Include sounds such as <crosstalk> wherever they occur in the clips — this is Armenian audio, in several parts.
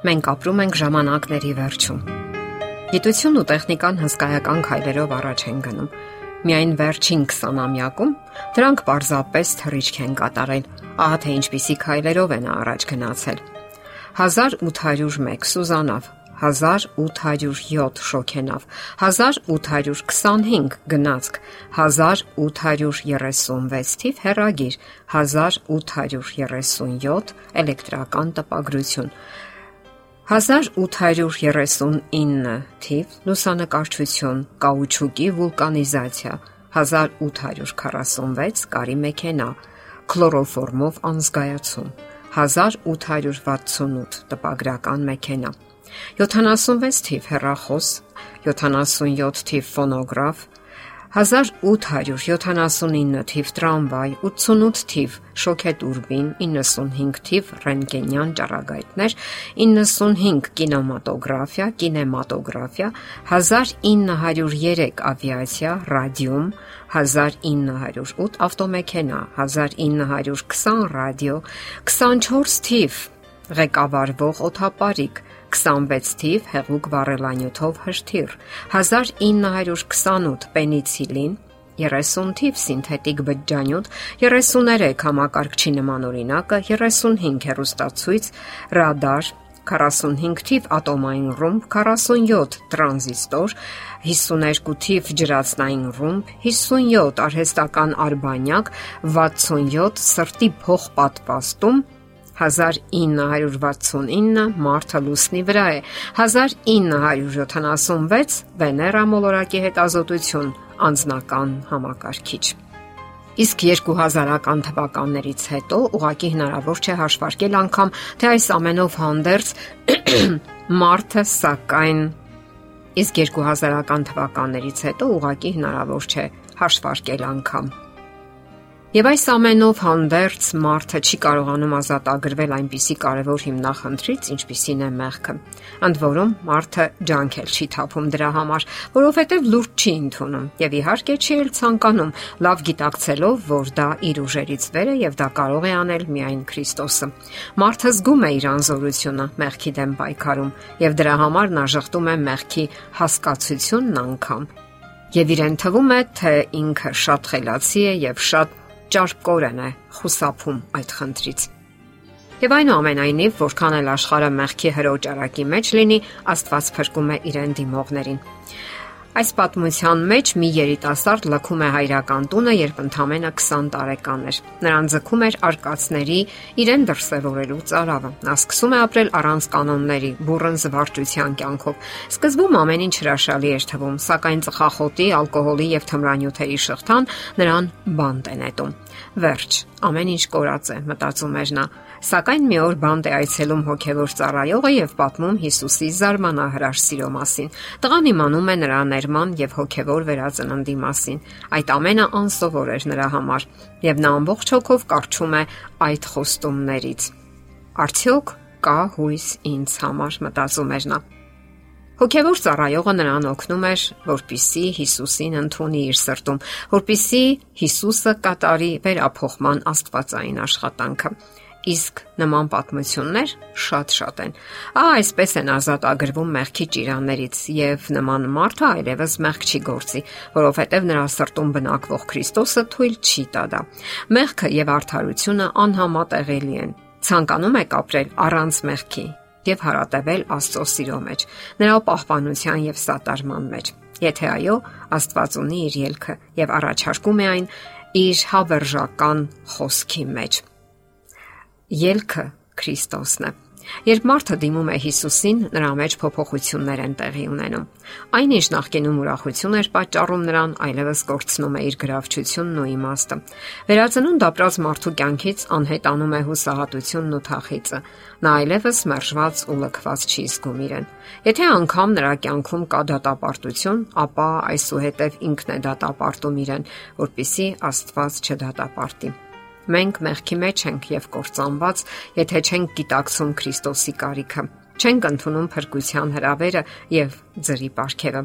Մենք apրում ենք ժամանակների վերջում։ Գիտությունն ու տեխնիկան հսկայական քայլերով առաջ են գնում։ Միայն վերջին 20-ամյակում դրանք պարզապես թռիչք են կատարել։ Ահա թե ինչպիսի քայլերով են առաջ գնացել։ 1801 Սուզանավ 1807 շոքենավ 1825 գնացք 1836 թիվ հեռագիր 1837 էլեկտրական տպագրություն 1839 թիվ լուսանկարչություն կաուչուկի վուլկանիզացիա 1846 կարի մեքենա քլորոֆորմով անզգայացում 1868 տպագրական մեքենա 76 թիվ հեռախոս 77 թիվ ֆոնոգրաֆ 1879 թիվ տրամվայ, 88 թիվ շոքետուրբին, 95 թիվ ռենտգենյան ճառագայթներ, 95 կինեմատոգրաֆիա, կինեմատոգրաֆիա, 1903 ավիացիա, ռադիում, 1908 ավտոմեքենա, 1920 ռադիո, 24 թիվ ղեկավարվող օթապարիկ, 26 թիվ հեղուկ վառելանյութով հրթիռ, 1928 պենիցիլին, 30 թիվ սինթետիկ բջջանյութ, 33 համակարգչի նման օրինակը, 35 հեռուստացույց, ռադար, 45 թիվ ատոմային ռումբ, 47 տրանզիստոր, 52 թիվ ջրածնային ռումբ, 57 արհեստական արբանյակ, 67 սրտի փոխպատվաստում, 1969 Մարտը լուսնի վրա է 1976 Վեներա մոլորակի հետազոտություն անձնական համակարգիչ Իսկ 2000-ական թվականներից հետո ուղղակի հնարավոր չէ հաշվարկել անգամ թե այս ամենով հանդերձ <clears throat> Մարտը սակայն իսկ 2000-ական թվականներից հետո ուղղակի հնարավոր չէ հաշվարկել անգամ Եվ այս ամենով հանդերձ մարդը չի կարողանում ազատագրվել այնպիսի կարևոր հիմնախնդրից, ինչպիսին է մեղքը։ Ընդ որում, մարդը ջանքել չի թափում դրա համար, որովհետև լուրջ չի ընդունում եւ իհարկե չի էլ ցանկանում, լավ գիտակցելով, որ դա իր ուժերից վեր է եւ դա կարող է անել միայն Քրիստոսը։ Մարդը զգում է իր անզորությունը մեղքի դեմ պայքարում եւ դրա համար նա շղթում է մեղքի հասկացությունն անգամ Եվ իրեն թվում է, թե ինքը շատ խելացի է եւ շատ ճարպկորեն է խուսափում այդ խնդրից։ Եվ այնուամենայնիվ, որքան էլ աշխարհը մեղքի հրոճարակի մեջ լինի, Աստված փրկում է իրեն դիմողներին։ Այս պատմության մեջ մի երիտասարդ լքում է հայրական տունը, երբ ընդամենը 20 տարեկան էր։ Նրան ձգում էր արկածների իրեն դրսևորելու ծարավը։ Նա սկսում է ապրել առանց կանոնների, բուրըն զվարճության կյանքով։ Սկզբում ամեն ինչ հրաշալի էր թվում, սակայն ծխախոտի, ալկոհոլի եւ թմրանյութերի շղթան նրան բանտ է նետում։ Վերջ, ամեն ինչ կորած է, մտածում էր նա։ Սակայն մի օր բանտ է այցելում հոգևոր ծառայողը եւ պատմում Հիսուսի զարմանահրաշ սիրո մասին։ Տղան իմանում է նրա ներման եւ հոգևոր վերածննդի մասին։ Այդ ամենը անսովոր էր նրա համար եւ նա ամբողջ հոգով կարճում է այդ խոստումներից։ Արդյոք կա հույս ինձ համար, մտածում էր նա։ Հոգևոր ծառայողը նրան օգնում էր, որpիսի Հիսուսին ընդունի իր սրտում, որpիսի Հիսուսը կատարի վերափոխման աստվածային աշխատանքը իսկ նման պատմություններ շատ-շատ են։ Ահա այսպես են ազատ ագրվում մեղքի ճիրաններից եւ նման մարդը այլևս մեղք չի գործի, որովհետեւ նրա սրտում բնակվող Քրիստոսը թույլ չի տա դա։ Մեղքը եւ արդարությունը անհամատեղելի են։ Ցանկանում եք ապրել առանց մեղքի եւ հարատեվել Աստծո սիրո մեջ, նրա պահպանության եւ սատարման մեջ։ Եթե այո, Աստված ունի իր ելքը եւ առաջարկում է այն իր հավերժական խոսքի մեջ ելքը Քրիստոսն է։ Երբ մարդը դիմում է Հիսուսին, նրա մեջ փոփոխություններ են տեղի ունենում։ Այն ինչ նախկինում ուրախություն էր պատճառում նրան, այլևս կորցնում է իր գրավչությունն ու իմաստը։ Վերածնունդ ապրած մարդու կյանքից անհետանում է հուսահատությունն ու թախիծը։ Նա այլևս մերժված ու լքված չի զգում իրեն։ Եթե անգամ նրա կյանքում կա դատապարտություն, ապա այսուհետև ինքն է դատապարտում իրեն, որpիսի Աստված չդատապարտի։ Մենք մեղքի մեջ ենք եւ կործանված, եթե չենք գիտակցում Քրիստոսի կարիքը չենք ընդունում փրկության հրավերը եւ ծրի ապարքևը։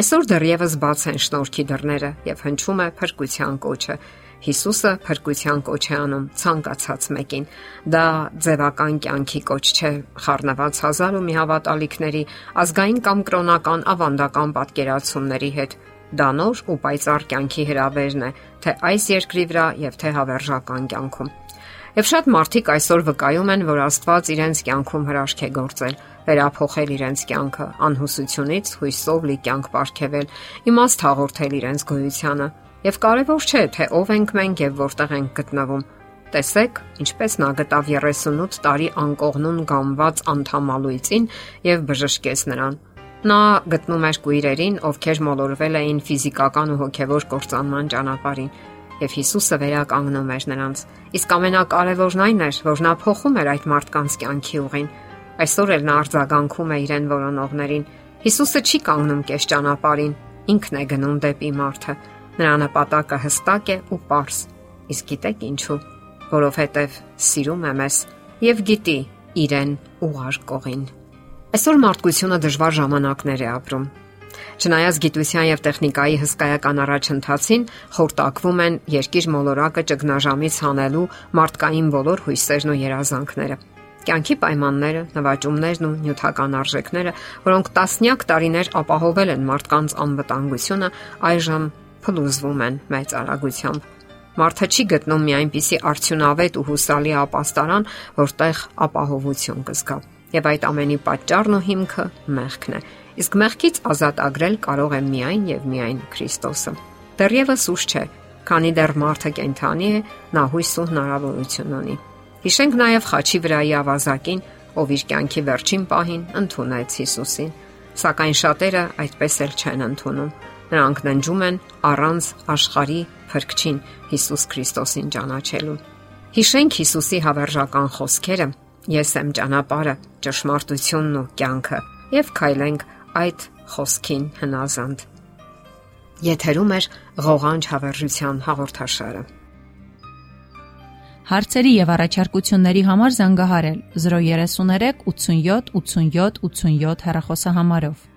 Այսօր դեռևս բաց են շնորհքի դռները եւ հնչում է փրկության կոչը։ Հիսուսը փրկության կոչ է անում ցանկացած մեկին։ Դա ձևական կյանքի կոչ չէ խառնված հազար ու մի հավատալիքների, ազգային կամ կրոնական ավանդական պատկերացումների հետ։ Դա նոր ու պայծառ կյանքի հրավերն է, թե այս երկրի վրա եւ թե հավերժական կյանքում։ Եվ շատ մարդիկ այսօր վկայում են, որ Աստված իրենց կյանքում հրաշք է գործել, վերափոխել իրենց կյանքը, անհուսությունից հույսով լի կյանք ապարգևել, իմաստ հաղորդել իրենց գոյությանը, Եվ կարևոր չէ, թե ով ենք մենք եւ որտեղ ենք գտնվում։ Տեսեք, ինչպես նա գտավ 38 տարի անկողնուն գամված անդամալույցին եւ բժշկեց նրան։ Նա գտնում էր կույրերին, ովքեր մոլորվել էին ֆիզիկական ու հոգեվոր կործանման ճանապարհին, եւ Հիսուսը վերականգնում էր նրանց։ Իսկ ամենակարևորն այն էր, որ նա փոխում էր այդ մարդկանց կյանքի ուղին։ Այսօր էլ նա արձագանքում է իրեն որոնողներին։ Հիսուսը չի կանգնում կես ճանապարհին, ինքն է գնում դեպի մարդը Նրա նպատակը հստակ է ու པարս։ Իսկ գիտեք ինչու։ Որովհետև սիրում է մեզ եւ գիտի իրեն ուղարկողին։ Այսօր մարդկությունը դժվար ժամանակներ է ապրում։ Չնայած գիտության եւ տեխնիկայի հսկայական առաջընթացին, խորտակվում են երկիր մոլորակը ճգնաժամից հանելու մարդկային բոլոր հույսերն ու երազանքները։ Կյանքի պայմանները, նվաճումներն ու նյութական արժեքները, որոնք տասնյակ տարիներ ապահովել են մարդկանց անվտանգությունը, այժմ փլուզվում են մեծ արագությամբ։ Մարդը չի գտնում մի այնպիսի արդյունավետ ու հուսալի ապաստարան, որտեղ ապահովություն կզգա։ Եվ այդ ամենի պատճառն ու հիմքը մեղքն է։ Իսկ մեղքից ազատ ագրել կարող է միայն եւ միայն Քրիստոսը։ Դեռևս ուշ չէ, քանի դեռ մարդը կենթանի է, նա հույս ու հնարավորություն ունի։ Հիշենք նաև խաչի վրայի ավազակին, ով իր կյանքի վերջին պահին ընդունեց Հիսուսին։ Սակայն շատերը այդպես էլ չեն ընդունում Նրանք ննջում են առանց աշխարի փրկչին Հիսուս Քրիստոսին ճանաչելու։ Հիշենք Հիսուսի հավերժական խոսքերը. Ես եմ ճանապարհը, ճշմարտությունն ու կյանքը, եւ քայլենք այդ խոսքին հնազանդ։ Եթերում է ղողանջ հավերժության հաղորդաշարը։ Հարցերի եւ առաջարկությունների համար զանգահարել 033 87 87 87 հեռախոսահամարով։